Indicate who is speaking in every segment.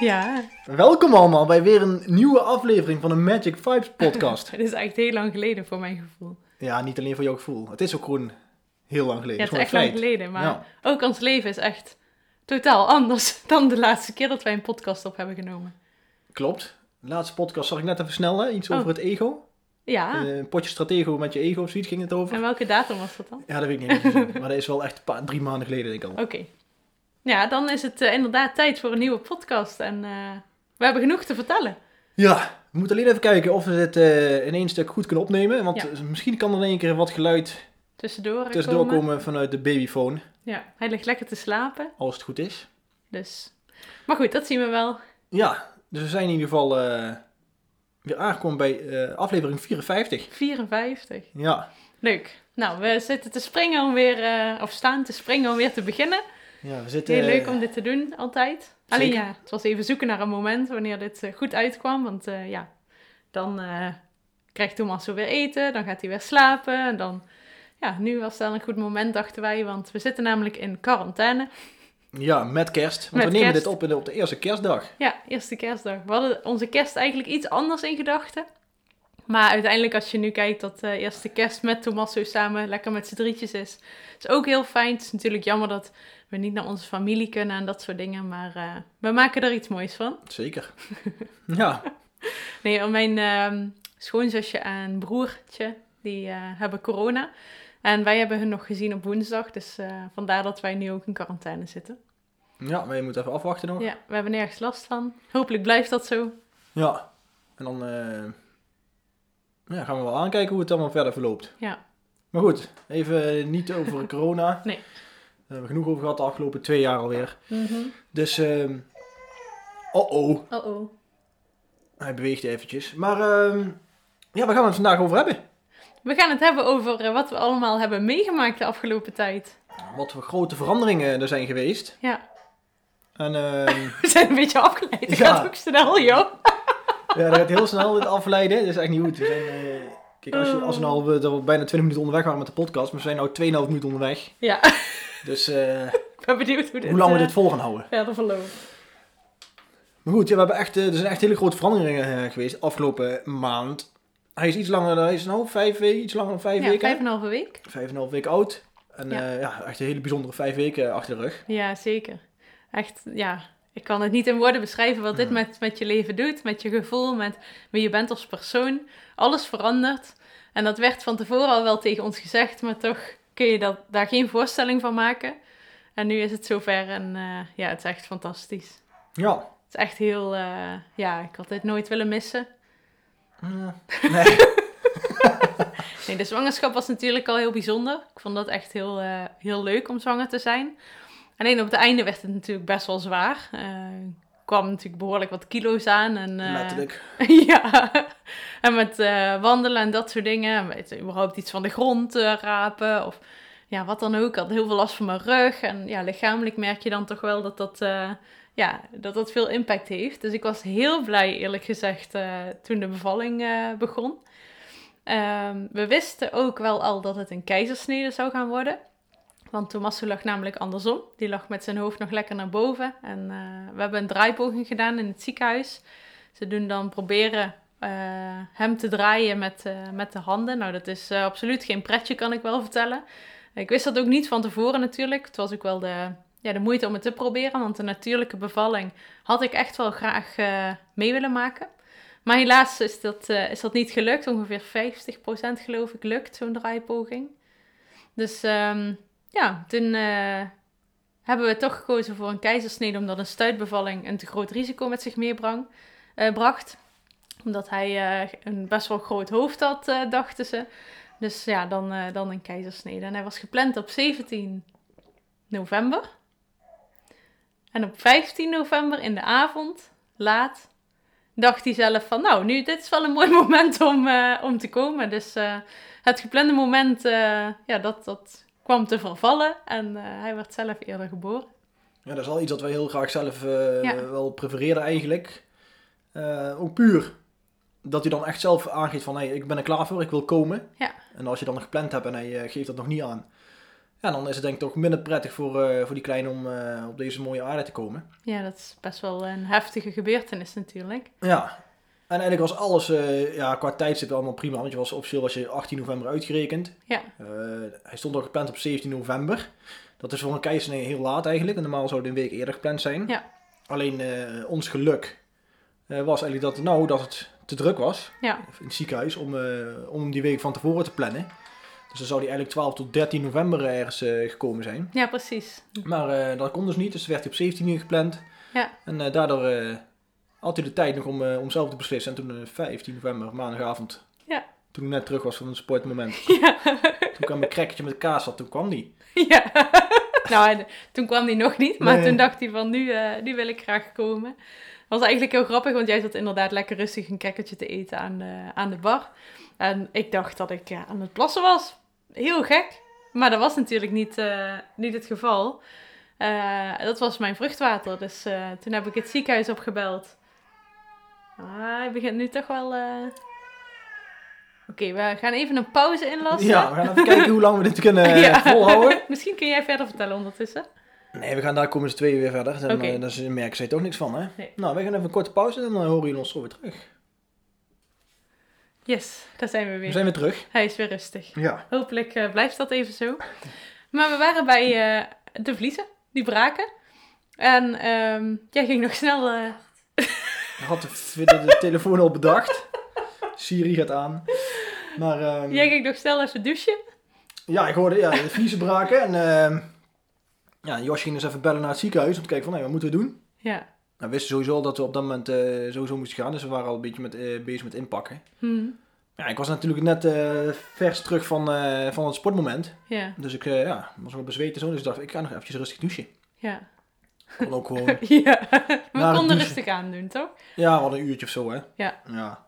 Speaker 1: Ja,
Speaker 2: Welkom allemaal bij weer een nieuwe aflevering van de Magic Vibes podcast.
Speaker 1: het is echt heel lang geleden voor mijn gevoel.
Speaker 2: ja, niet alleen voor jouw gevoel. Het is ook gewoon heel lang geleden.
Speaker 1: Ja, het is
Speaker 2: is
Speaker 1: echt lang geleden, maar
Speaker 2: Ja.
Speaker 1: ook ons leven is echt totaal anders dan de laatste keer dat wij een podcast op hebben genomen.
Speaker 2: Klopt. De laatste podcast zag ik net even snel, hè? iets
Speaker 1: Oh.
Speaker 2: over het ego.
Speaker 1: Ja,
Speaker 2: Eh, een potje stratego met je ego of zoiets ging het over.
Speaker 1: en welke datum was dat dan?
Speaker 2: Ja, dat weet ik niet. maar dat is wel echt paar, drie maanden geleden, denk ik al.
Speaker 1: Oké. Ja, dan is het eh, inderdaad tijd voor een nieuwe podcast. En eh, we hebben genoeg te vertellen.
Speaker 2: Ja, we moeten alleen even kijken of we dit eh, in één stuk goed kunnen opnemen. Want
Speaker 1: Ja.
Speaker 2: misschien kan er in één keer wat geluid
Speaker 1: Tussendoor,
Speaker 2: tussendoor
Speaker 1: komen.
Speaker 2: komen vanuit de babyfoon.
Speaker 1: Ja, hij ligt lekker te slapen.
Speaker 2: Als het goed is.
Speaker 1: Dus. Maar goed, dat zien we wel.
Speaker 2: Ja, dus we zijn in ieder geval weer aangekomen bij aflevering 54.
Speaker 1: 54.
Speaker 2: Ja.
Speaker 1: Leuk. Nou, we zitten te springen om weer, of staan te springen om weer te beginnen.
Speaker 2: Ja, we zitten...
Speaker 1: Heel leuk om dit te doen, altijd. Alleen ja, het was even zoeken naar een moment wanneer dit eh, goed uitkwam. Want eh, ja, dan eh, krijgt Thomas zo weer eten, dan gaat hij weer slapen. En dan, ja, nu was dan een goed moment, dachten wij. Want we zitten namelijk in quarantaine.
Speaker 2: Ja, met kerst. Want
Speaker 1: Met
Speaker 2: we nemen
Speaker 1: kerst.
Speaker 2: dit op op de eerste kerstdag.
Speaker 1: Ja, eerste kerstdag. We hadden onze kerst eigenlijk iets anders in gedachten. Maar uiteindelijk, als je nu kijkt dat de eerste kerst met Thomas zo samen lekker met z'n drietjes is, is ook heel fijn. Het is natuurlijk jammer dat we niet naar onze familie kunnen en dat soort dingen. Maar eh, we maken er iets moois van.
Speaker 2: Zeker. ja,
Speaker 1: Nee, want mijn ehm, schoonzusje en broertje, die eh, hebben corona. En wij hebben hun nog gezien op woensdag. Dus eh, vandaar dat wij nu ook in quarantaine zitten.
Speaker 2: ja, maar je moet even afwachten nog.
Speaker 1: Ja, we hebben nergens last van. Hopelijk blijft dat zo.
Speaker 2: Ja. En dan eh, ja, gaan we wel aankijken hoe het allemaal verder verloopt.
Speaker 1: Ja.
Speaker 2: Maar goed, even niet over corona.
Speaker 1: Nee.
Speaker 2: Daar hebben we genoeg over gehad de afgelopen twee jaar alweer.
Speaker 1: Mhm.
Speaker 2: Dus, ehm oh oh,
Speaker 1: Oh-oh.
Speaker 2: hij beweegt eventjes. Maar ehm, ja, waar gaan we het vandaag over hebben?
Speaker 1: We gaan het hebben over eh, wat we allemaal hebben meegemaakt de afgelopen tijd.
Speaker 2: Wat voor grote veranderingen er zijn geweest.
Speaker 1: Ja,
Speaker 2: En ehm,
Speaker 1: we zijn een beetje afgeleid. Het
Speaker 2: Ja.
Speaker 1: gaat ook snel, joh.
Speaker 2: Ja, dat gaat heel snel dit afleiden. Dat is echt niet goed. We zijn, eh, kijk, als, je, als we nou we, dat we bijna 20 minuten onderweg waren met de podcast, maar we zijn nu 2,5 minuten onderweg.
Speaker 1: Ja,
Speaker 2: Dus eh,
Speaker 1: ik ben benieuwd hoe dit,
Speaker 2: hoe lang we
Speaker 1: eh,
Speaker 2: dit vol gaan houden.
Speaker 1: verder verloopt.
Speaker 2: Maar goed, ja, we hebben echt, eh, er zijn echt hele grote veranderingen eh, geweest afgelopen maand. Hij is iets langer, hij is nou vijf weken, iets langer dan vijf
Speaker 1: Ja,
Speaker 2: weken.
Speaker 1: vijf en een halve week.
Speaker 2: Vijf en een half week oud. En
Speaker 1: Ja.
Speaker 2: ja. ja, echt een hele bijzondere vijf weken achter de rug.
Speaker 1: Ja, zeker. Echt, ja. Ik kan het niet in woorden beschrijven wat dit met, met je leven doet, met je gevoel, met wie je bent als persoon. Alles verandert. En dat werd van tevoren al wel tegen ons gezegd, maar toch kun je dat, daar geen voorstelling van maken. En nu is het zover en eh, ja, het is echt fantastisch.
Speaker 2: Ja.
Speaker 1: Het is echt heel, eh, ja, ik had dit nooit willen missen.
Speaker 2: Nee.
Speaker 1: Nee, de zwangerschap was natuurlijk al heel bijzonder. Ik vond dat echt heel, eh, heel leuk om zwanger te zijn. Alleen op het einde werd het natuurlijk best wel zwaar. Er kwam natuurlijk behoorlijk wat kilo's aan. En, eh,
Speaker 2: Letterlijk.
Speaker 1: ja, en met eh, wandelen en dat soort dingen. En Met überhaupt iets van de grond rapen of ja, wat dan ook. Ik had heel veel last van mijn rug. En ja, lichamelijk merk je dan toch wel dat dat, ja, dat, dat veel impact heeft. Dus ik was heel blij, eerlijk gezegd, toen de bevalling begon. Ehm, we wisten ook wel al dat het een keizersnede zou gaan worden. Want Tommaso lag namelijk andersom. Die lag met zijn hoofd nog lekker naar boven. En eh, we hebben een draaipoging gedaan in het ziekenhuis. Ze doen dan proberen eh, hem te draaien met, eh, met de handen. Nou, dat is absoluut geen pretje, kan ik wel vertellen. Ik wist dat ook niet van tevoren natuurlijk. Het was ook wel de, ja, de moeite om het te proberen. Want de natuurlijke bevalling had ik echt wel graag mee willen maken. Maar helaas is dat, is dat niet gelukt. Ongeveer 50% geloof ik lukt zo'n draaipoging. Dus ehm, ja, toen eh, hebben we toch gekozen voor een keizersnede. Omdat een stuitbevalling een te groot risico met zich meebracht. eh. Omdat hij eh, een best wel groot hoofd had, dachten ze. Dus ja, dan, dan een keizersnede. En hij was gepland op 17 november. En op 15 november in de avond, laat, dacht hij zelf van, nou, nu, dit is wel een mooi moment om, om te komen. Dus het geplande moment, ja, dat, dat kwam te vervallen en eh, hij werd zelf eerder geboren.
Speaker 2: Ja, dat is wel iets dat wij heel graag zelf eh,
Speaker 1: Ja.
Speaker 2: wel prefereren eigenlijk. Eh, ook puur dat hij dan echt zelf aangeeft van, hey, ik ben er klaar voor, ik wil komen.
Speaker 1: Ja.
Speaker 2: En als je dan gepland hebt en hij geeft dat nog niet aan, ja, dan is het denk ik toch minder prettig voor, voor die kleine om op deze mooie aarde te komen.
Speaker 1: Ja, dat is best wel een heftige gebeurtenis natuurlijk.
Speaker 2: Ja. En eigenlijk was alles eh, ja, qua tijdstip allemaal prima, want je was officieel was je 18 november uitgerekend.
Speaker 1: Ja.
Speaker 2: Eh, hij stond al gepland op 17 november. Dat is voor een keizersnee heel laat eigenlijk. En normaal zou het een week eerder gepland zijn.
Speaker 1: Ja.
Speaker 2: Alleen eh, ons geluk was eigenlijk dat, nou, dat het te druk was
Speaker 1: Ja,
Speaker 2: in het ziekenhuis om, om die week van tevoren te plannen. Dus dan zou die eigenlijk 12 tot 13 november ergens gekomen zijn.
Speaker 1: ja precies.
Speaker 2: Maar dat kon dus niet, dus werd hij op 17 uur gepland.
Speaker 1: Ja.
Speaker 2: En daardoor had hij de tijd nog om, eh, om zelf te beslissen. En toen eh 15 november, maandagavond,
Speaker 1: Ja.
Speaker 2: toen ik net terug was van het sportmoment,
Speaker 1: Ja,
Speaker 2: toen kwam mijn krekketje met kaas, had, toen kwam die.
Speaker 1: ja. nou, en toen kwam hij nog niet, maar
Speaker 2: Nee.
Speaker 1: toen dacht hij van, nu, eh, nu wil ik graag komen. Dat was eigenlijk heel grappig, want jij zat inderdaad lekker rustig een kekkertje te eten aan de, aan de bar. En ik dacht dat ik aan het plassen was. Heel gek. Maar dat was natuurlijk niet, eh, niet het geval. Eh, dat was mijn vruchtwater. Dus eh, toen heb ik het ziekenhuis opgebeld. Ah, hij begint nu toch wel... eh, Oké, we gaan even een pauze inlassen.
Speaker 2: Ja, we gaan even kijken hoe lang we dit kunnen
Speaker 1: Ja.
Speaker 2: volhouden.
Speaker 1: Misschien kun jij verder vertellen ondertussen.
Speaker 2: Nee, we gaan daar komen ze twee uur weer verder. Dan,
Speaker 1: Oké.
Speaker 2: eh, dan merken zij toch niks van, hè?
Speaker 1: Nee.
Speaker 2: Nou, we gaan even een korte pauze en dan horen jullie ons zo weer terug.
Speaker 1: Yes, daar zijn we
Speaker 2: We
Speaker 1: weer.
Speaker 2: zijn weer terug.
Speaker 1: Hij is weer rustig.
Speaker 2: Ja.
Speaker 1: Hopelijk eh, blijft dat even zo. Maar we waren bij de vliezen, die braken. En ehm, jij ging nog snel...
Speaker 2: had de, de, telefoon al bedacht. Siri gaat aan. Maar ehm,
Speaker 1: jij ging nog snel even douchen.
Speaker 2: ja, ik hoorde ja, de vliezen braken. En ehm, ja, Jos ging dus even bellen naar het ziekenhuis om te kijken van, nee, wat moeten we doen?
Speaker 1: Ja.
Speaker 2: Nou, we wisten sowieso al dat we op dat moment eh, sowieso moesten gaan. Dus we waren al een beetje met, eh, bezig met inpakken.
Speaker 1: Hm.
Speaker 2: Ja, ik was natuurlijk net eh, vers terug van, van het sportmoment.
Speaker 1: Ja.
Speaker 2: Dus ik ja, was wel bezweet en zo. Dus ik dacht, ik ga nog eventjes rustig douchen.
Speaker 1: Ja.
Speaker 2: Kon ook gewoon,
Speaker 1: ja. We konden rustig aan doen, toch?
Speaker 2: ja, we hadden een uurtje of zo, hè.
Speaker 1: Ja.
Speaker 2: Ja.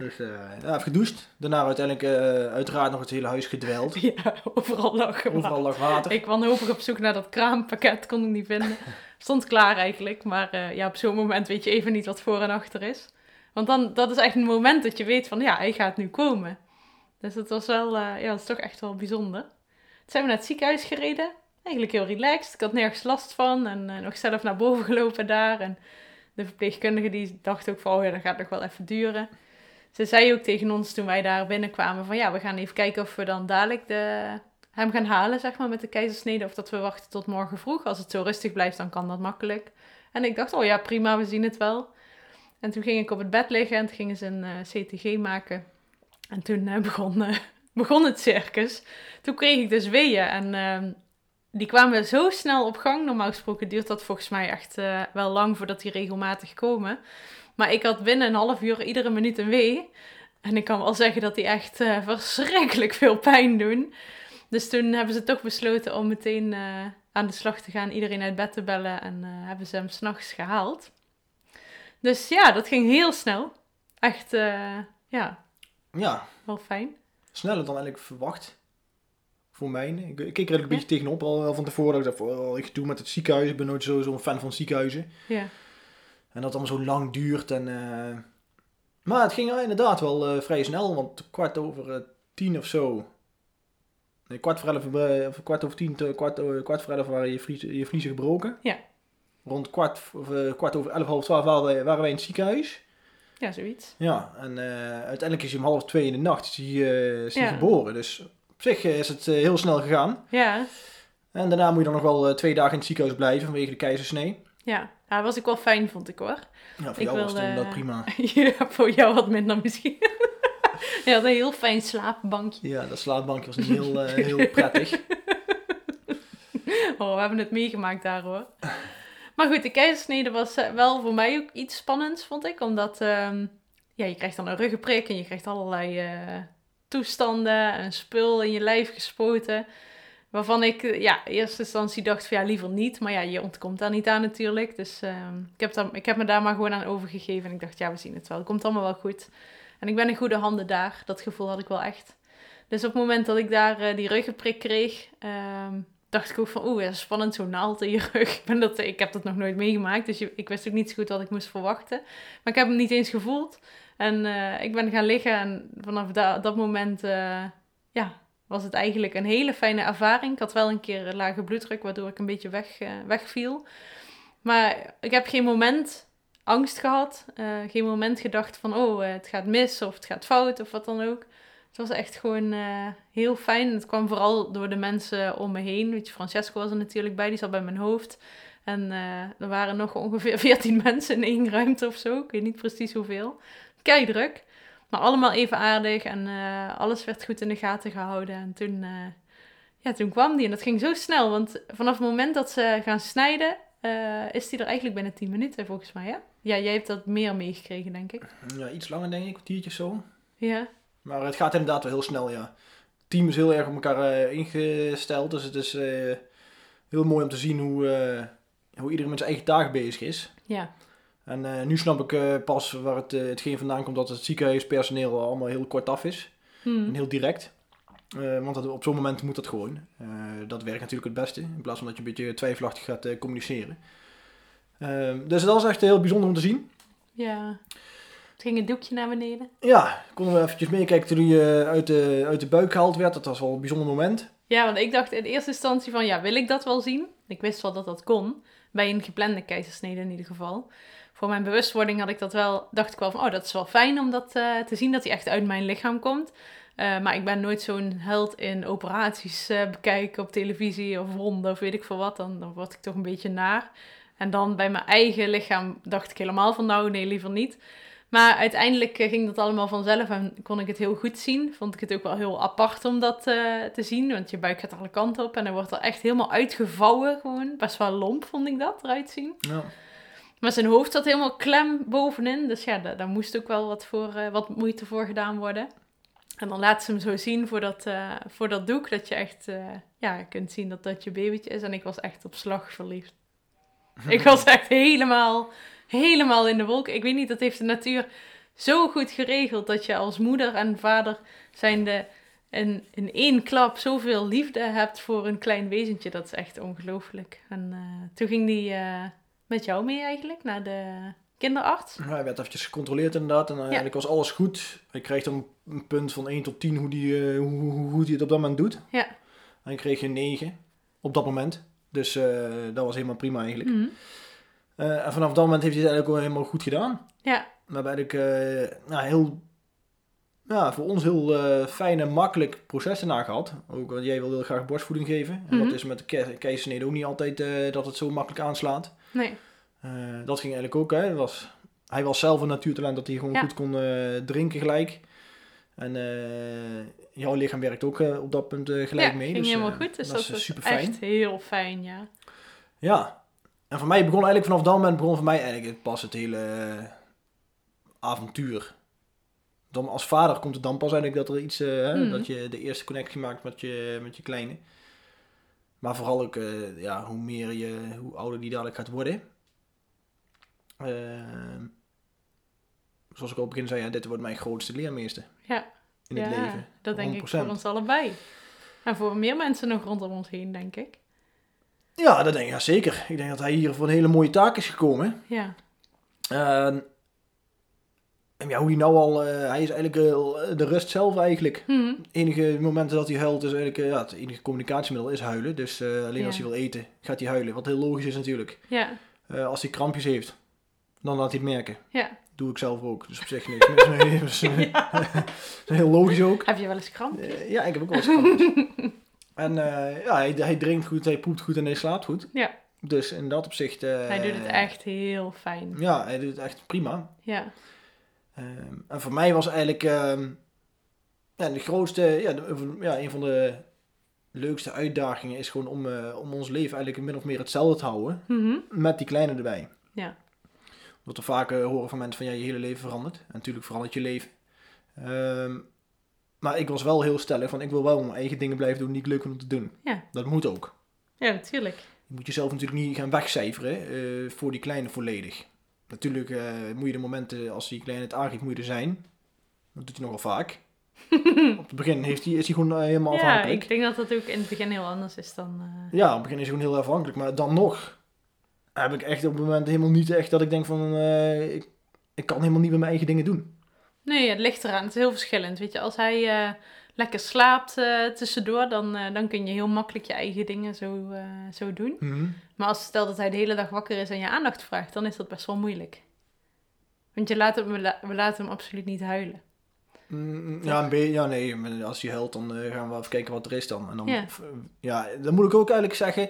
Speaker 2: Dus eh, ja, even gedoucht. Daarna uiteindelijk eh, uiteraard nog het hele huis gedweld.
Speaker 1: Ja, overal lag er
Speaker 2: Overal lag water.
Speaker 1: Ik wanhopig op zoek naar dat kraampakket, kon ik niet vinden. Stond klaar eigenlijk, maar eh, ja, op zo'n moment weet je even niet wat voor en achter is. Want dan, dat is echt een moment dat je weet van, ja, hij gaat nu komen. Dus dat was wel, ja, dat is toch echt wel bijzonder. Toen zijn we naar het ziekenhuis gereden. Eigenlijk heel relaxed. Ik had nergens last van en eh, nog zelf naar boven gelopen daar. En de verpleegkundige die dacht ook van, oh ja, dat gaat nog wel even duren. Ze zei ook tegen ons toen wij daar binnenkwamen van, ja, we gaan even kijken of we dan dadelijk de, hem gaan halen, zeg maar, met de keizersnede. Of dat we wachten tot morgen vroeg. Als het zo rustig blijft, dan kan dat makkelijk. En ik dacht, oh ja, prima, we zien het wel. En toen ging ik op het bed liggen en toen gingen ze een eh, CTG maken. En toen eh, begon, begon het circus. Toen kreeg ik dus weeën en ehm, die kwamen zo snel op gang. Normaal gesproken duurt dat volgens mij echt eh, wel lang voordat die regelmatig komen. Maar ik had binnen een half uur iedere minuut een wee. En ik kan wel zeggen dat die echt eh, verschrikkelijk veel pijn doen. Dus toen hebben ze toch besloten om meteen eh, aan de slag te gaan, iedereen uit bed te bellen en hebben ze hem s'nachts gehaald. Dus ja, dat ging heel snel. Echt, ja,
Speaker 2: Ja,
Speaker 1: wel fijn.
Speaker 2: sneller dan eigenlijk verwacht. Voor mij. Ik, ik keek er een beetje tegenop al al van tevoren. Ik dacht, oh, ik doe met het ziekenhuis. Ik ben nooit zo- zo'n fan van ziekenhuizen.
Speaker 1: Ja,
Speaker 2: En dat het allemaal zo lang duurt. En, eh, Maar het ging inderdaad wel eh, vrij snel. Want kwart over eh, tien of zo. Nee, kwart voor elf, eh, of kwart over tien, kwart, kwart voor elf waren je vliezen, je vliezen gebroken.
Speaker 1: Ja.
Speaker 2: Rond kwart, of, eh, kwart over elf, half twaalf waren wij, waren wij in het ziekenhuis.
Speaker 1: ja zoiets.
Speaker 2: Ja, en eh, uiteindelijk is hij om half twee in de nacht is hij, eh, is hij
Speaker 1: Ja.
Speaker 2: geboren. Dus op zich eh, is het eh, heel snel gegaan.
Speaker 1: Ja,
Speaker 2: En daarna moet je dan nog wel eh, twee dagen in het ziekenhuis blijven vanwege de keizersnee.
Speaker 1: ja. dat was ik wel fijn, vond ik hoor.
Speaker 2: Ja, voor
Speaker 1: Ik
Speaker 2: jou was toen dat prima.
Speaker 1: ja, voor jou wat minder misschien. Je had een heel fijn slaapbankje.
Speaker 2: Ja, dat slaapbankje was niet heel, heel prettig.
Speaker 1: Oh, we hebben het meegemaakt daar hoor. Maar goed, de keizersnede was wel voor mij ook iets spannends, vond ik. Omdat ehm, ja, je krijgt dan een ruggenprik en je krijgt allerlei toestanden en spul in je lijf gespoten. Waarvan ik eh, ja, in eerste instantie dacht van ja, liever niet. Maar ja, je ontkomt daar niet aan natuurlijk. Dus ehm, ik, heb dan, ik heb me daar maar gewoon aan overgegeven. En ik dacht, ja, we zien het wel. Het komt allemaal wel goed. En ik ben in goede handen daar. Dat gevoel had ik wel echt. Dus op het moment dat ik daar eh, die ruggenprik kreeg, ehm, dacht ik ook van, oeh, spannend, zo'n naald in je rug. Ik, ben dat, ik heb dat nog nooit meegemaakt, dus je- ik wist ook niet zo goed wat ik moest verwachten. Maar ik heb hem niet eens gevoeld. En eh, ik ben gaan liggen en vanaf da- dat moment, eh, ja, was het eigenlijk een hele fijne ervaring. Ik had wel een keer lage bloeddruk, waardoor ik een beetje weg, eh, wegviel. Maar ik heb geen moment angst gehad. eh, geen moment gedacht van, oh, het gaat mis of het gaat fout of wat dan ook. Het was echt gewoon heel fijn. Het kwam vooral door de mensen om me heen. Weet Francesco was er natuurlijk bij, die zat bij mijn hoofd. En er waren nog ongeveer 14 mensen in één ruimte of zo. Ik weet niet precies hoeveel. Kei druk. Maar allemaal even aardig en eh, alles werd goed in de gaten gehouden. En toen, eh, ja, toen kwam die en dat ging zo snel. Want vanaf het moment dat ze gaan snijden, eh, is die er eigenlijk binnen 10 minuten volgens mij. Hè? Ja, jij hebt dat meer meegekregen, denk ik.
Speaker 2: Ja, iets langer denk ik, een kwartiertje of zo.
Speaker 1: Ja,
Speaker 2: Maar het gaat inderdaad wel heel snel, ja. Het team is heel erg op elkaar ingesteld. Dus het is heel mooi om te zien hoe, hoe iedereen met zijn eigen taak bezig is.
Speaker 1: ja.
Speaker 2: En eh, nu snap ik eh, pas waar het, eh, hetgeen vandaan komt dat het ziekenhuispersoneel allemaal heel kort af is.
Speaker 1: Hm.
Speaker 2: En heel direct. Want dat, op zo'n moment moet dat gewoon. Dat werkt natuurlijk het beste. In plaats van dat je een beetje twijfelachtig gaat communiceren. Eh, dus dat was echt heel bijzonder om te zien.
Speaker 1: Ja. Het ging een doekje naar beneden.
Speaker 2: Ja, konden we eventjes meekijken toen hij eh, uit, de, uit de buik gehaald werd. Dat was wel een bijzonder moment.
Speaker 1: Ja, want ik dacht in eerste instantie van, ja, wil ik dat wel zien? Ik wist wel dat dat kon. Bij een geplande keizersnede in ieder geval. Voor mijn bewustwording had ik dat wel, dacht ik wel van, oh, dat is wel fijn om dat eh, te zien, dat hij echt uit mijn lichaam komt. Eh, maar ik ben nooit zo'n held in operaties eh, bekijken op televisie of wonden of weet ik veel wat. Dan, dan word ik toch een beetje naar. En dan bij mijn eigen lichaam dacht ik helemaal van, nou, nee, liever niet. Maar uiteindelijk ging dat allemaal vanzelf en kon ik het heel goed zien. Vond ik het ook wel heel apart om dat te zien. Want je buik gaat alle kanten op en dan wordt er echt helemaal uitgevouwen gewoon. Best wel lomp vond ik dat eruit zien.
Speaker 2: Ja.
Speaker 1: Maar zijn hoofd zat helemaal klem bovenin. Dus ja, da- daar moest ook wel wat, voor, eh, wat moeite voor gedaan worden. En dan laat ze hem zo zien voor dat, eh, voor dat doek. Dat je echt eh, ja, kunt zien dat dat je babytje is. En ik was echt op slag verliefd. ik was echt helemaal, helemaal in de wolken. Ik weet niet, dat heeft de natuur zo goed geregeld. Dat je als moeder en vader zijnde in, in één klap zoveel liefde hebt voor een klein wezentje. Dat is echt ongelooflijk. En toen ging die met jou mee eigenlijk naar de kinderarts.
Speaker 2: Ja, hij werd eventjes gecontroleerd inderdaad. En eh, eigenlijk was alles goed. Hij kreeg dan een punt van 1 tot 10 hoe hij hoe, hoe, hoe die het op dat moment doet.
Speaker 1: Ja.
Speaker 2: En ik kreeg een 9 op dat moment. Dus eh, dat was helemaal prima eigenlijk.
Speaker 1: Mhm.
Speaker 2: Eh, en vanaf dat moment heeft hij het eigenlijk ook helemaal goed gedaan.
Speaker 1: Ja,
Speaker 2: We hebben eigenlijk eh, nou, heel, ja, voor ons heel eh, fijn en makkelijk proces erna gehad. Ook want jij wil heel graag borstvoeding geven. En
Speaker 1: Mhm.
Speaker 2: dat is met de ke- keizersnede ook niet altijd eh, dat het zo makkelijk aanslaat.
Speaker 1: nee.
Speaker 2: Eh, dat ging eigenlijk ook. Hè. Het Was, hij was zelf een natuurtalent dat hij gewoon
Speaker 1: Ja.
Speaker 2: goed kon drinken gelijk. En jouw lichaam werkt ook op dat punt gelijk
Speaker 1: ja,
Speaker 2: mee.
Speaker 1: ging
Speaker 2: dus,
Speaker 1: helemaal goed. Dus
Speaker 2: dat,
Speaker 1: dat,
Speaker 2: is
Speaker 1: was
Speaker 2: super fijn.
Speaker 1: echt heel fijn, ja.
Speaker 2: Ja. En voor mij begon eigenlijk vanaf dat moment begon voor mij eigenlijk pas het hele avontuur. Dan als vader komt het dan pas eigenlijk dat er iets, eh, hè,
Speaker 1: Mhm.
Speaker 2: dat je de eerste connectie maakt met je, met je kleine. Maar vooral ook, eh, ja, hoe meer je, hoe ouder die dadelijk gaat worden. Ehm, zoals ik al op het begin zei, ja, dit wordt mijn grootste leermeester
Speaker 1: Ja.
Speaker 2: in
Speaker 1: ja,
Speaker 2: het leven.
Speaker 1: dat denk ik
Speaker 2: 100%.
Speaker 1: voor ons allebei. En voor meer mensen nog rondom ons heen, denk ik.
Speaker 2: Ja, dat denk ik ja, zeker. Ik denk dat hij hier voor een hele mooie taak is gekomen.
Speaker 1: Ja,
Speaker 2: Ehm, ja, hoe hij nou al, eh, hij is eigenlijk eh, de rust zelf eigenlijk.
Speaker 1: Mhm.
Speaker 2: enige momenten dat hij huilt is eigenlijk, eh, ja, het enige communicatiemiddel is huilen. Dus alleen als hij wil eten, gaat hij huilen. Wat heel logisch is natuurlijk.
Speaker 1: ja,
Speaker 2: als hij krampjes heeft, dan laat hij het merken.
Speaker 1: ja.
Speaker 2: Doe ik zelf ook. Dus op zich niks. Dus, is heel logisch ook.
Speaker 1: Heb je wel eens kramp?
Speaker 2: Eh, ja, ik heb ook wel eens krampjes. en ja, hij, hij drinkt goed, hij poept goed en hij slaapt goed.
Speaker 1: Ja.
Speaker 2: Dus in dat opzicht...
Speaker 1: Hij doet het echt heel fijn.
Speaker 2: Ja, hij doet het echt prima.
Speaker 1: Ja,
Speaker 2: Ehm, en voor mij was eigenlijk ehm, ja, de grootste, ja, de- ja, een van de leukste uitdagingen is gewoon om, eh, om ons leven eigenlijk min of meer hetzelfde te houden.
Speaker 1: Mhm.
Speaker 2: Met die kleine erbij.
Speaker 1: Ja.
Speaker 2: Wat we vaak eh, horen van mensen van ja, je hele leven verandert. En natuurlijk verandert je leven. Ehm, Maar ik was wel heel stellig van ik wil wel mijn eigen dingen blijven doen die ik leuk vind om te doen.
Speaker 1: Ja.
Speaker 2: Dat moet ook.
Speaker 1: Ja, natuurlijk.
Speaker 2: Je moet jezelf natuurlijk niet gaan wegcijferen eh, voor die kleine volledig. Natuurlijk eh, moet je de momenten als die kleine het aangeeft, moet je er zijn. Dat doet hij nogal vaak. Op het begin heeft hij, is hij gewoon eh, helemaal
Speaker 1: Ja,
Speaker 2: afhankelijk.
Speaker 1: ik denk dat dat ook in het begin heel anders is dan... eh,
Speaker 2: Ja, op het begin is hij gewoon heel afhankelijk. Maar dan nog heb ik echt op het moment helemaal niet echt dat ik denk van... ik, ik kan helemaal niet meer mijn eigen dingen doen.
Speaker 1: Nee, het ligt eraan. Het is heel verschillend. Weet je, als hij lekker slaapt eh, tussendoor, dan, eh, dan kun je heel makkelijk je eigen dingen zo, eh, zo doen. Maar als stel dat hij de hele dag wakker is en je aandacht vraagt, dan is dat best wel moeilijk. Want je laat hem, we, la- we laten hem absoluut niet huilen.
Speaker 2: Mm, Ja, een beetje, ja, nee. Als hij huilt, dan gaan we even kijken wat er is dan. En dan
Speaker 1: Ja.
Speaker 2: dan moet ik ook eigenlijk zeggen...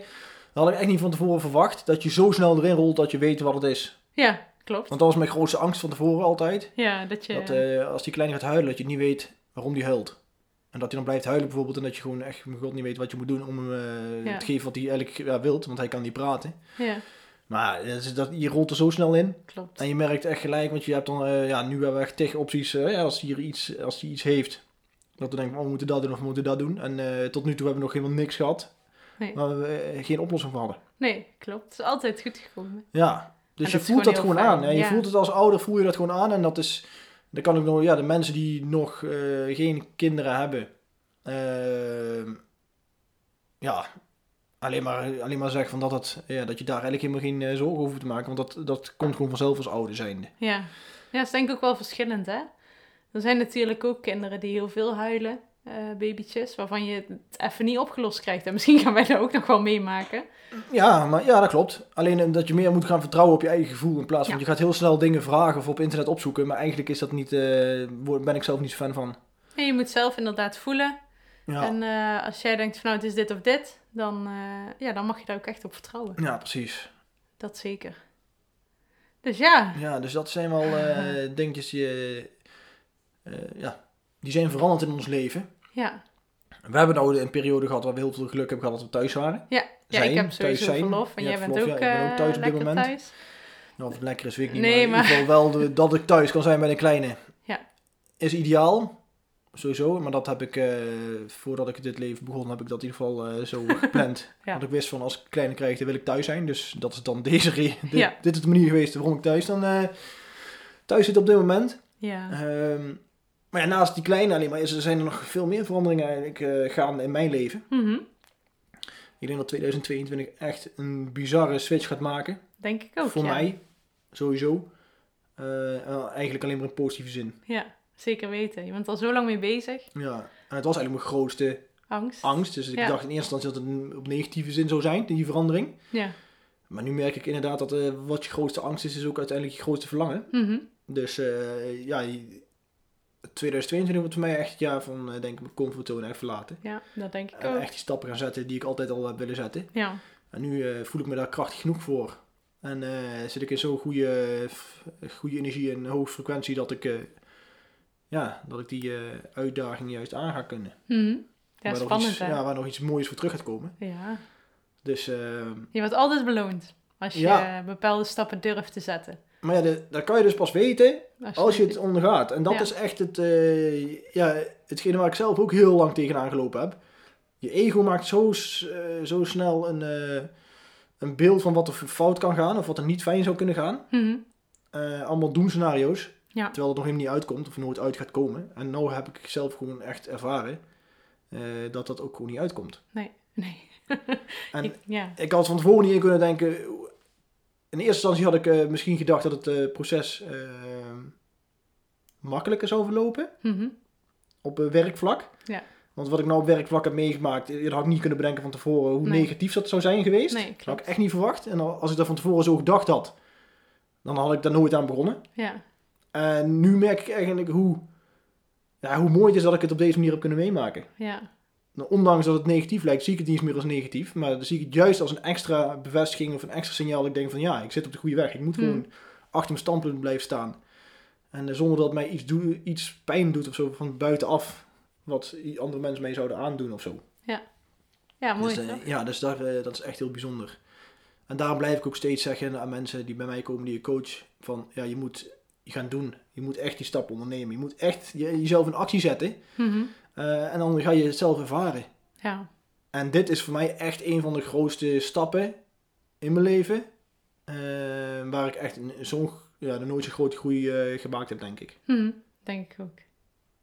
Speaker 2: Dat had ik echt niet van tevoren verwacht. Dat je zo snel erin rolt dat je weet wat het is.
Speaker 1: Ja, klopt.
Speaker 2: Want dat was mijn grootste angst van tevoren altijd.
Speaker 1: Ja, dat je...
Speaker 2: Dat als die kleine gaat huilen, dat je niet weet waarom die huilt. En dat hij dan blijft huilen bijvoorbeeld. En dat je gewoon echt, mijn god, niet weet wat je moet doen om hem eh,
Speaker 1: Ja.
Speaker 2: te geven wat hij eigenlijk ja, wilt. Want hij kan niet praten.
Speaker 1: Ja,
Speaker 2: Maar dat is- dat, je rolt er zo snel in.
Speaker 1: klopt.
Speaker 2: En je merkt echt gelijk, want je hebt dan, eh, ja, nu hebben we echt tegen opties. eh, ja, als hij iets, als hij iets heeft, dat we denken, oh, we moeten dat doen of we moeten dat doen. En eh, tot nu toe hebben we nog helemaal niks gehad.
Speaker 1: Nee.
Speaker 2: Waar we eh, geen oplossing voor hadden.
Speaker 1: Nee, klopt. Het is altijd goed gekomen.
Speaker 2: Ja, dus
Speaker 1: En
Speaker 2: je voelt dat
Speaker 1: gewoon
Speaker 2: aan. En je
Speaker 1: ja.
Speaker 2: voelt het als ouder, voel je dat gewoon aan. En dat is, dan kan ik nog, ja, de mensen die nog eh, geen kinderen hebben, eh, ja, alleen maar, alleen maar zeggen van dat, het, ja, dat je daar eigenlijk helemaal geen eh, zorgen over hoeft te maken. Want dat, dat komt gewoon vanzelf als ouder zijnde.
Speaker 1: Ja. ja, dat is denk ik ook wel verschillend, hè? Er zijn natuurlijk ook kinderen die heel veel huilen, eh babytjes, waarvan je het even niet opgelost krijgt. En misschien gaan wij dat ook nog wel meemaken.
Speaker 2: Ja, maar ja, dat klopt. Alleen eh, dat je meer moet gaan vertrouwen op je eigen gevoel. In plaats van
Speaker 1: Ja.
Speaker 2: je gaat heel snel dingen vragen of op internet opzoeken. Maar eigenlijk is dat niet, word- ben ik zelf niet zo fan van.
Speaker 1: En je moet zelf inderdaad voelen.
Speaker 2: Ja,
Speaker 1: En als jij denkt van nou, het is dit of dit, dan, ja, dan mag je daar ook echt op vertrouwen.
Speaker 2: ja precies.
Speaker 1: Dat zeker. Dus ja,
Speaker 2: Ja, dus dat zijn wel dingetjes die, ja, die zijn veranderd in ons leven.
Speaker 1: Ja.
Speaker 2: We hebben nou een periode gehad waar we heel veel geluk hebben gehad dat we thuis waren.
Speaker 1: Ja, ja
Speaker 2: Zijn,
Speaker 1: ik heb
Speaker 2: thuis
Speaker 1: sowieso
Speaker 2: zijn.
Speaker 1: verlof. En jij bent
Speaker 2: verlof,
Speaker 1: ook,
Speaker 2: ja, ik ben ook
Speaker 1: eh,
Speaker 2: thuis op dit
Speaker 1: lekker
Speaker 2: moment.
Speaker 1: thuis.
Speaker 2: Nou, of het lekker is, weet ik niet.
Speaker 1: Nee,
Speaker 2: maar, in ieder geval wel de- dat ik thuis kan zijn bij een kleine.
Speaker 1: Ja.
Speaker 2: Is ideaal. Sowieso. Maar dat heb ik, eh, voordat ik dit leven begon, heb ik dat in ieder geval eh, zo gepland.
Speaker 1: Ja.
Speaker 2: Want ik wist van als ik kleine krijg, dan wil ik thuis zijn. Dus dat is dan deze re- dit,
Speaker 1: Ja.
Speaker 2: dit is de manier geweest waarom ik thuis dan eh, thuis zit op dit moment.
Speaker 1: Ja.
Speaker 2: Ehm, maar ja, naast die kleine alleen maar er zijn er nog veel meer veranderingen eigenlijk eh, gaande in mijn leven.
Speaker 1: Mhm.
Speaker 2: Ik denk dat 2022 echt een bizarre switch gaat maken.
Speaker 1: Denk ik ook,
Speaker 2: voor
Speaker 1: ja.
Speaker 2: mij, sowieso. Eh, en eigenlijk alleen maar in positieve zin.
Speaker 1: Ja, zeker weten. Je bent al zo lang mee bezig.
Speaker 2: Ja. En het was eigenlijk mijn grootste
Speaker 1: Angst.
Speaker 2: angst. Dus ik
Speaker 1: Ja.
Speaker 2: dacht in eerste instantie dat het op negatieve zin zou zijn, die verandering.
Speaker 1: Ja.
Speaker 2: Maar nu merk ik inderdaad dat eh, wat je grootste angst is, is ook uiteindelijk je grootste verlangen.
Speaker 1: Mhm.
Speaker 2: Dus ja, 2022 wordt voor mij echt het jaar van, eh, denk ik, mijn comfortzone echt verlaten.
Speaker 1: Ja, dat denk ik ook.
Speaker 2: echt die stappen gaan zetten die ik altijd al heb willen zetten.
Speaker 1: Ja.
Speaker 2: En nu eh, voel ik me daar krachtig genoeg voor. En eh, zit ik in zo'n goede, goede energie en hoge frequentie dat ik, ja, dat ik die uitdaging juist aan ga kunnen.
Speaker 1: Mhm. Ja,
Speaker 2: waar,
Speaker 1: spannend
Speaker 2: iets, ja, waar nog iets moois voor terug gaat komen.
Speaker 1: Ja.
Speaker 2: Dus, eh,
Speaker 1: Je wordt altijd beloond als je
Speaker 2: Ja.
Speaker 1: bepaalde stappen durft te zetten.
Speaker 2: Maar ja, de- dat kan je dus pas weten als je het ondergaat. En dat
Speaker 1: Ja.
Speaker 2: is echt het, eh, ja, hetgene waar ik zelf ook heel lang tegenaan gelopen heb. Je ego maakt zo, eh, zo snel een, eh, een beeld van wat er fout kan gaan of wat er niet fijn zou kunnen gaan.
Speaker 1: Mhm.
Speaker 2: Allemaal doemscenario's.
Speaker 1: Ja.
Speaker 2: Terwijl het nog helemaal niet uitkomt of nooit uit gaat komen. En nu heb ik zelf gewoon echt ervaren dat dat ook gewoon niet uitkomt.
Speaker 1: Nee, nee.
Speaker 2: En
Speaker 1: Ik- ja.
Speaker 2: ik had van tevoren niet in kunnen denken. In eerste instantie had ik eh, misschien gedacht dat het eh, proces eh, makkelijker zou verlopen
Speaker 1: Mhm.
Speaker 2: op werkvlak.
Speaker 1: Ja.
Speaker 2: Want wat ik nou op werkvlak heb meegemaakt, dat had ik niet kunnen bedenken van tevoren hoe
Speaker 1: Nee.
Speaker 2: negatief dat zou zijn geweest.
Speaker 1: Nee,
Speaker 2: dat had ik echt niet verwacht. En al- als ik dat van tevoren zo gedacht had, dan had ik daar nooit aan begonnen.
Speaker 1: Ja.
Speaker 2: En nu merk ik eigenlijk hoe, ja, hoe mooi het is dat ik het op deze manier heb kunnen meemaken.
Speaker 1: Ja.
Speaker 2: Nou, ondanks dat het negatief lijkt, zie ik het niet eens meer als negatief. Maar dan zie ik het juist als een extra bevestiging of een extra signaal. Dat ik denk van ja, ik zit op de goede weg. Ik moet
Speaker 1: Hmm.
Speaker 2: gewoon achter mijn standpunt blijven staan. En eh, zonder dat mij iets, doe, iets pijn doet of zo van buitenaf. Wat andere mensen mij zouden aandoen of zo.
Speaker 1: Ja, mooi
Speaker 2: dus, eh,
Speaker 1: toch?
Speaker 2: ja, dus daar, eh, dat is echt heel bijzonder. En daarom blijf ik ook steeds zeggen aan mensen die bij mij komen, die je coach. Van ja, je moet je gaan doen. Je moet echt die stap ondernemen. Je moet echt je- jezelf in actie zetten.
Speaker 1: Mhm.
Speaker 2: Eh, en dan ga je het zelf ervaren.
Speaker 1: Ja.
Speaker 2: En dit is voor mij echt een van de grootste stappen in mijn leven. eh, waar ik echt zo'n, ja, nooit zo'n grote groei eh, gemaakt heb, denk ik.
Speaker 1: Hm, denk ik ook.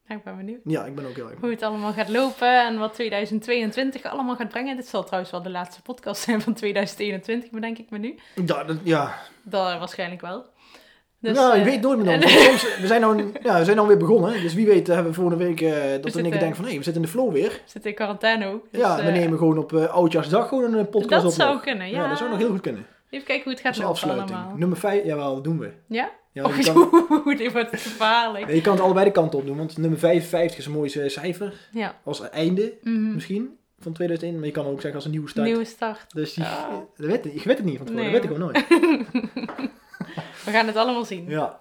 Speaker 1: Ik ben benieuwd
Speaker 2: Ja, ik ben ook heel erg.
Speaker 1: hoe het allemaal gaat lopen en wat 2022 allemaal gaat brengen. Dit zal trouwens wel de laatste podcast zijn van 2021, bedenk ik me nu.
Speaker 2: Ja, dat, ja.
Speaker 1: Dat waarschijnlijk wel. Dus,
Speaker 2: nou, je
Speaker 1: eh,
Speaker 2: weet nooit meer dan. Soms- we zijn nou, ja, we zijn nou weer begonnen. Dus wie weet hebben we volgende week eh, dat we
Speaker 1: zitten-
Speaker 2: denken van... Hé, we zitten in de flow weer.
Speaker 1: we zitten in quarantaine ook. Dus,
Speaker 2: ja, we
Speaker 1: eh,
Speaker 2: nemen gewoon op eh Oudjaarsdag gewoon een podcast
Speaker 1: Dat
Speaker 2: op.
Speaker 1: zou
Speaker 2: nog.
Speaker 1: kunnen,
Speaker 2: Ja.
Speaker 1: ja.
Speaker 2: dat zou nog heel goed kunnen.
Speaker 1: Even kijken hoe het gaat lopen
Speaker 2: afsluiting.
Speaker 1: allemaal.
Speaker 2: Nummer 5, jawel, dat doen we.
Speaker 1: Ja?
Speaker 2: Ja,
Speaker 1: Oh,
Speaker 2: kan,
Speaker 1: dit wordt gevaarlijk.
Speaker 2: nee, je kan het allebei de kant op doen. Want nummer 55 is een mooi eh, cijfer.
Speaker 1: Ja.
Speaker 2: Als einde
Speaker 1: Mhm.
Speaker 2: misschien van 2001. Maar je kan ook zeggen als een nieuwe start.
Speaker 1: Nieuwe start.
Speaker 2: Dus die, dat weet, je weet het niet van tevoren.
Speaker 1: Nee,
Speaker 2: dat weet ik gewoon nooit.
Speaker 1: We gaan het allemaal zien.
Speaker 2: Ja.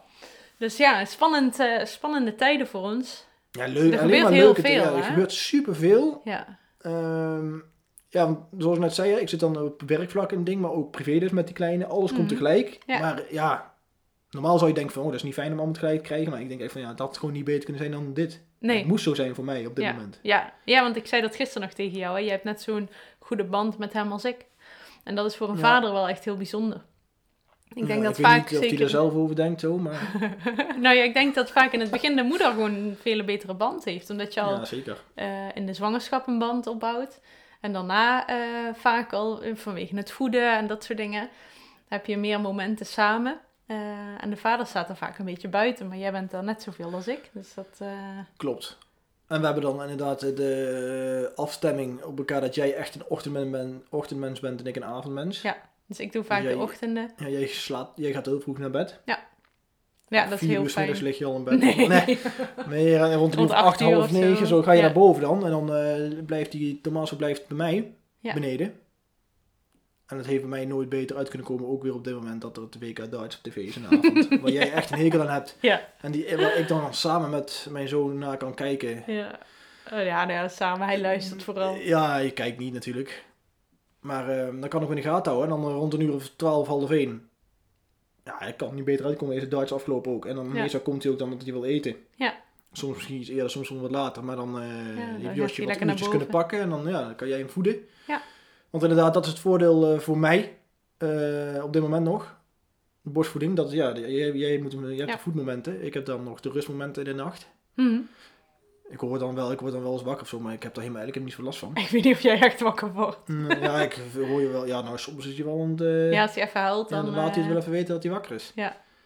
Speaker 1: Dus ja, spannend, eh, spannende tijden voor ons.
Speaker 2: Ja, leuk.
Speaker 1: Er gebeurt heel
Speaker 2: leuke
Speaker 1: veel.
Speaker 2: Ja, er gebeurt superveel.
Speaker 1: Ja.
Speaker 2: Ehm ja, zoals ik net zei, ik zit dan op werkvlak en ding, maar ook privé dus met die kleine. Alles komt
Speaker 1: Mhm.
Speaker 2: tegelijk.
Speaker 1: Ja.
Speaker 2: Maar ja, normaal zou je denken van, oh, dat is niet fijn om allemaal tegelijk te krijgen. Maar ik denk echt van, ja, dat had gewoon niet beter kunnen zijn dan dit.
Speaker 1: Nee.
Speaker 2: Het moest zo zijn voor mij op dit
Speaker 1: ja.
Speaker 2: moment.
Speaker 1: Ja. ja, want ik zei dat gisteren nog tegen jou. Hè. Je hebt net zo'n goede band met hem als ik. En dat is voor een
Speaker 2: Ja.
Speaker 1: vader wel echt heel bijzonder. Ik denk
Speaker 2: Ja,
Speaker 1: dat vaak
Speaker 2: niet of hij
Speaker 1: zeker...
Speaker 2: er zelf over denkt zo, maar
Speaker 1: nou ja, ik denk dat vaak in het begin de moeder gewoon een veel betere band heeft. Omdat je al
Speaker 2: ja, zeker.
Speaker 1: eh, in de zwangerschap een band opbouwt. En daarna eh, vaak al eh, vanwege het voeden en dat soort dingen heb je meer momenten samen. En de vader staat er vaak een beetje buiten, maar jij bent er net zoveel als ik. Dus dat,
Speaker 2: Klopt. En we hebben dan inderdaad de afstemming op elkaar dat jij echt een ochtendmens bent, ochtendmens bent en ik een avondmens.
Speaker 1: Ja. Dus ik doe vaak
Speaker 2: Jij-
Speaker 1: de ochtenden.
Speaker 2: Ja, jij, slaat, jij gaat heel vroeg naar bed.
Speaker 1: Ja, dat is heel
Speaker 2: uur
Speaker 1: fijn.
Speaker 2: lig je al in bed.
Speaker 1: Nee.
Speaker 2: nee. Nee, eh, rond de
Speaker 1: Rond acht
Speaker 2: half
Speaker 1: zo.
Speaker 2: negen, zo ga je
Speaker 1: Ja.
Speaker 2: naar boven dan. En dan eh, blijft die Tommaso blijft bij mij
Speaker 1: Ja.
Speaker 2: beneden. En het heeft bij mij nooit beter uit kunnen komen, ook weer op dit moment dat er het WK Duits op tv is in de avond. waar jij echt een hekel aan hebt.
Speaker 1: Ja.
Speaker 2: En die, waar ik dan samen met mijn zoon naar kan kijken.
Speaker 1: Ja. Oh, ja, nou ja, samen. Hij luistert vooral.
Speaker 2: Ja, je kijkt niet natuurlijk. Maar eh, dan kan ik in de gaten houden. En dan rond een uur of twaalf, half één. Ja, ik kan niet beter uitkomen. Is het Duits afgelopen ook. En dan
Speaker 1: Ja.
Speaker 2: meestal komt hij ook dan dat hij wil eten.
Speaker 1: Ja.
Speaker 2: Soms misschien iets eerder, soms wat later. Maar dan eh
Speaker 1: dan
Speaker 2: heeft
Speaker 1: gaat
Speaker 2: Josje
Speaker 1: hij
Speaker 2: wat uurtjes kunnen pakken. En dan, ja, dan kan jij hem voeden.
Speaker 1: Ja.
Speaker 2: Want inderdaad, dat is het voordeel eh, voor mij. eh, op dit moment nog. De borstvoeding. Dat, ja, jij, jij, moet, hem- jij hebt
Speaker 1: Ja.
Speaker 2: de voedmomenten. Ik heb dan nog de rustmomenten in de nacht.
Speaker 1: Mhm.
Speaker 2: Ik hoor dan wel, ik word dan wel eens wakker of zo. Maar ik heb daar helemaal eigenlijk niet zoveel last van.
Speaker 1: Ik weet niet of jij echt wakker wordt.
Speaker 2: Ja, ik hoor je wel. Ja, nou, soms is hij wel aan het... eh,
Speaker 1: Ja, als hij even huilt,
Speaker 2: ja,
Speaker 1: dan,
Speaker 2: dan laat hij het
Speaker 1: eh,
Speaker 2: wel even weten dat hij wakker is.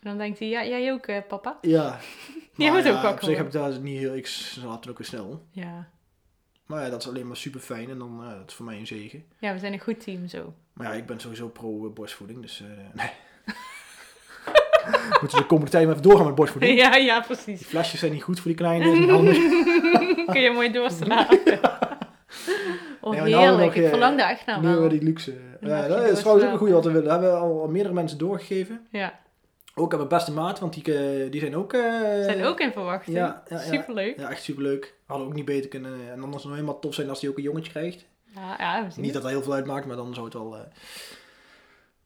Speaker 1: dan denkt hij, ja, jij ook, eh, papa?
Speaker 2: Ja.
Speaker 1: Jij moet ook
Speaker 2: ja,
Speaker 1: wakker
Speaker 2: Op zich heb ik daar niet heel... Ik slaap er ook weer snel.
Speaker 1: Ja.
Speaker 2: Maar ja, dat is alleen maar super fijn. En dan, ja, dat is voor mij een zegen.
Speaker 1: ja, we zijn een goed team zo.
Speaker 2: Maar ja, ik ben sowieso pro eh, borstvoeding. Dus, eh nee. Moeten we de komende tijd maar even doorgaan met borstvoeding.
Speaker 1: ja, ja,
Speaker 2: Die
Speaker 1: precies.
Speaker 2: flesjes zijn niet goed voor die kleine. is niet handig.
Speaker 1: Kun je mooi doorslapen. Oh,
Speaker 2: Ja, maar nou
Speaker 1: heerlijk.
Speaker 2: nog,
Speaker 1: ik
Speaker 2: eh,
Speaker 1: verlang daar echt naar
Speaker 2: nu hebben we
Speaker 1: wel.
Speaker 2: die luxe. Ja, dat is trouwens ook een goede. Want we hebben al, al meerdere mensen doorgegeven.
Speaker 1: Ja,
Speaker 2: Ook aan mijn beste maat, want die, eh, die zijn ook... eh,
Speaker 1: zijn ook in verwachting.
Speaker 2: ja, ja.
Speaker 1: Superleuk.
Speaker 2: Ja, echt superleuk. Hadden ook niet beter kunnen. En het nog helemaal tof zijn als hij ook een jongetje krijgt.
Speaker 1: Ja, ja, we
Speaker 2: Niet
Speaker 1: het.
Speaker 2: dat dat heel veel uitmaakt, maar dan zou het wel.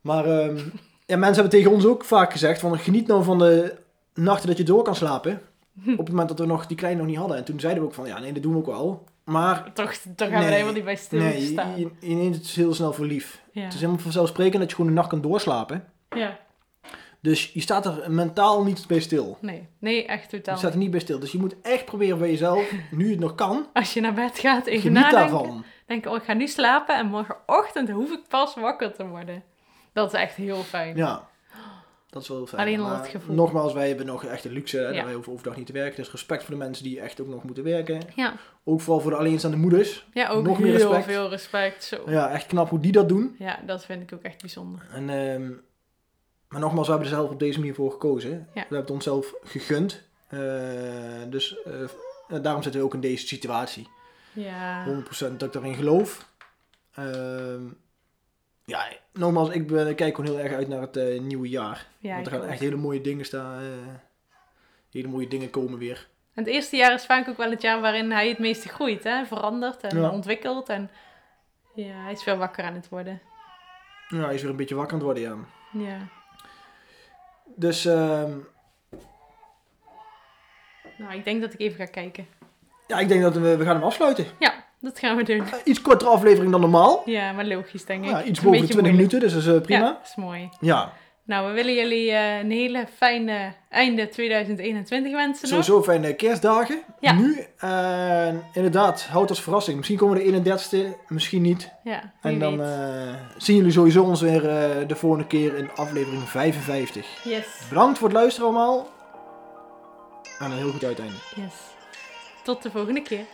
Speaker 2: Maar ehm, ja, mensen hebben tegen ons ook vaak gezegd: van geniet nou van de nachten dat je door kan slapen. Op het moment dat we nog die kleine nog niet hadden. En toen zeiden we ook van ja, nee, dat doen we ook wel. Maar
Speaker 1: Toch, toch gaan we
Speaker 2: Nee,
Speaker 1: er helemaal niet bij
Speaker 2: nee,
Speaker 1: stilstaan.
Speaker 2: je, je neemt het heel snel voor lief.
Speaker 1: ja.
Speaker 2: Het is helemaal vanzelfsprekend dat je gewoon de nacht kan doorslapen.
Speaker 1: ja,
Speaker 2: Dus je staat er mentaal niet bij stil.
Speaker 1: nee. Nee, echt
Speaker 2: Je
Speaker 1: totaal
Speaker 2: staat er
Speaker 1: niet.
Speaker 2: bij stil. Dus je moet echt proberen bij jezelf, nu het nog kan,
Speaker 1: Als je naar bed gaat, even
Speaker 2: geniet
Speaker 1: nadenken.
Speaker 2: daarvan.
Speaker 1: Denk, oh, ik ga nu slapen en morgenochtend hoef ik pas wakker te worden. Dat is echt heel fijn.
Speaker 2: Ja, dat is wel heel fijn.
Speaker 1: Alleen al dat gevoel.
Speaker 2: Nogmaals, wij hebben nog echt de luxe. Hè,
Speaker 1: Ja.
Speaker 2: dat wij hoeven overdag niet te werken. Dus respect voor de mensen die echt ook nog moeten werken.
Speaker 1: Ja,
Speaker 2: Ook vooral voor de alleenstaande moeders.
Speaker 1: ja ook
Speaker 2: Nog meer
Speaker 1: heel
Speaker 2: respect.
Speaker 1: veel respect. Zo.
Speaker 2: Ja, echt knap hoe die dat doen.
Speaker 1: Ja, dat vind ik ook echt bijzonder.
Speaker 2: En, ehm, maar nogmaals, we hebben er zelf op deze manier voor gekozen. We hebben het onszelf gegund. Eh, dus eh, daarom zitten we ook in deze situatie.
Speaker 1: Ja,
Speaker 2: 100% dat ik daarin geloof. Ehm, ja, nogmaals, ik, ben, ik kijk gewoon heel erg uit naar het eh, nieuwe jaar.
Speaker 1: ja
Speaker 2: Want er gaan echt hele mooie dingen staan. eh, hele mooie dingen komen weer.
Speaker 1: En het eerste jaar is vaak ook wel het jaar waarin hij het meeste groeit, hè? verandert en
Speaker 2: Ja.
Speaker 1: ontwikkelt. En ja, hij is veel wakker aan het worden.
Speaker 2: Ja, hij is weer een beetje wakker aan het worden, ja.
Speaker 1: Ja.
Speaker 2: Dus ehm,
Speaker 1: Nou, ik denk dat ik even ga kijken.
Speaker 2: Ja, ik denk dat we, we gaan hem afsluiten.
Speaker 1: Ja, dat gaan we doen.
Speaker 2: Eh, iets kortere aflevering dan normaal.
Speaker 1: Ja, maar logisch denk ik.
Speaker 2: Ja, iets boven de
Speaker 1: beetje
Speaker 2: 20
Speaker 1: moeilijk.
Speaker 2: minuten, dus dat is eh, prima.
Speaker 1: Ja, dat is mooi.
Speaker 2: Ja,
Speaker 1: Nou, we willen jullie eh, een hele fijne einde 2021 wensen nog.
Speaker 2: sowieso fijne kerstdagen.
Speaker 1: Ja.
Speaker 2: Nu, en inderdaad, houd als verrassing. Misschien komen we de 31ste, misschien niet.
Speaker 1: Ja,
Speaker 2: En dan zien jullie sowieso ons weer de volgende keer in aflevering 55.
Speaker 1: Yes,
Speaker 2: Bedankt voor het luisteren allemaal. En een heel goed uiteinde.
Speaker 1: yes. Tot de volgende keer.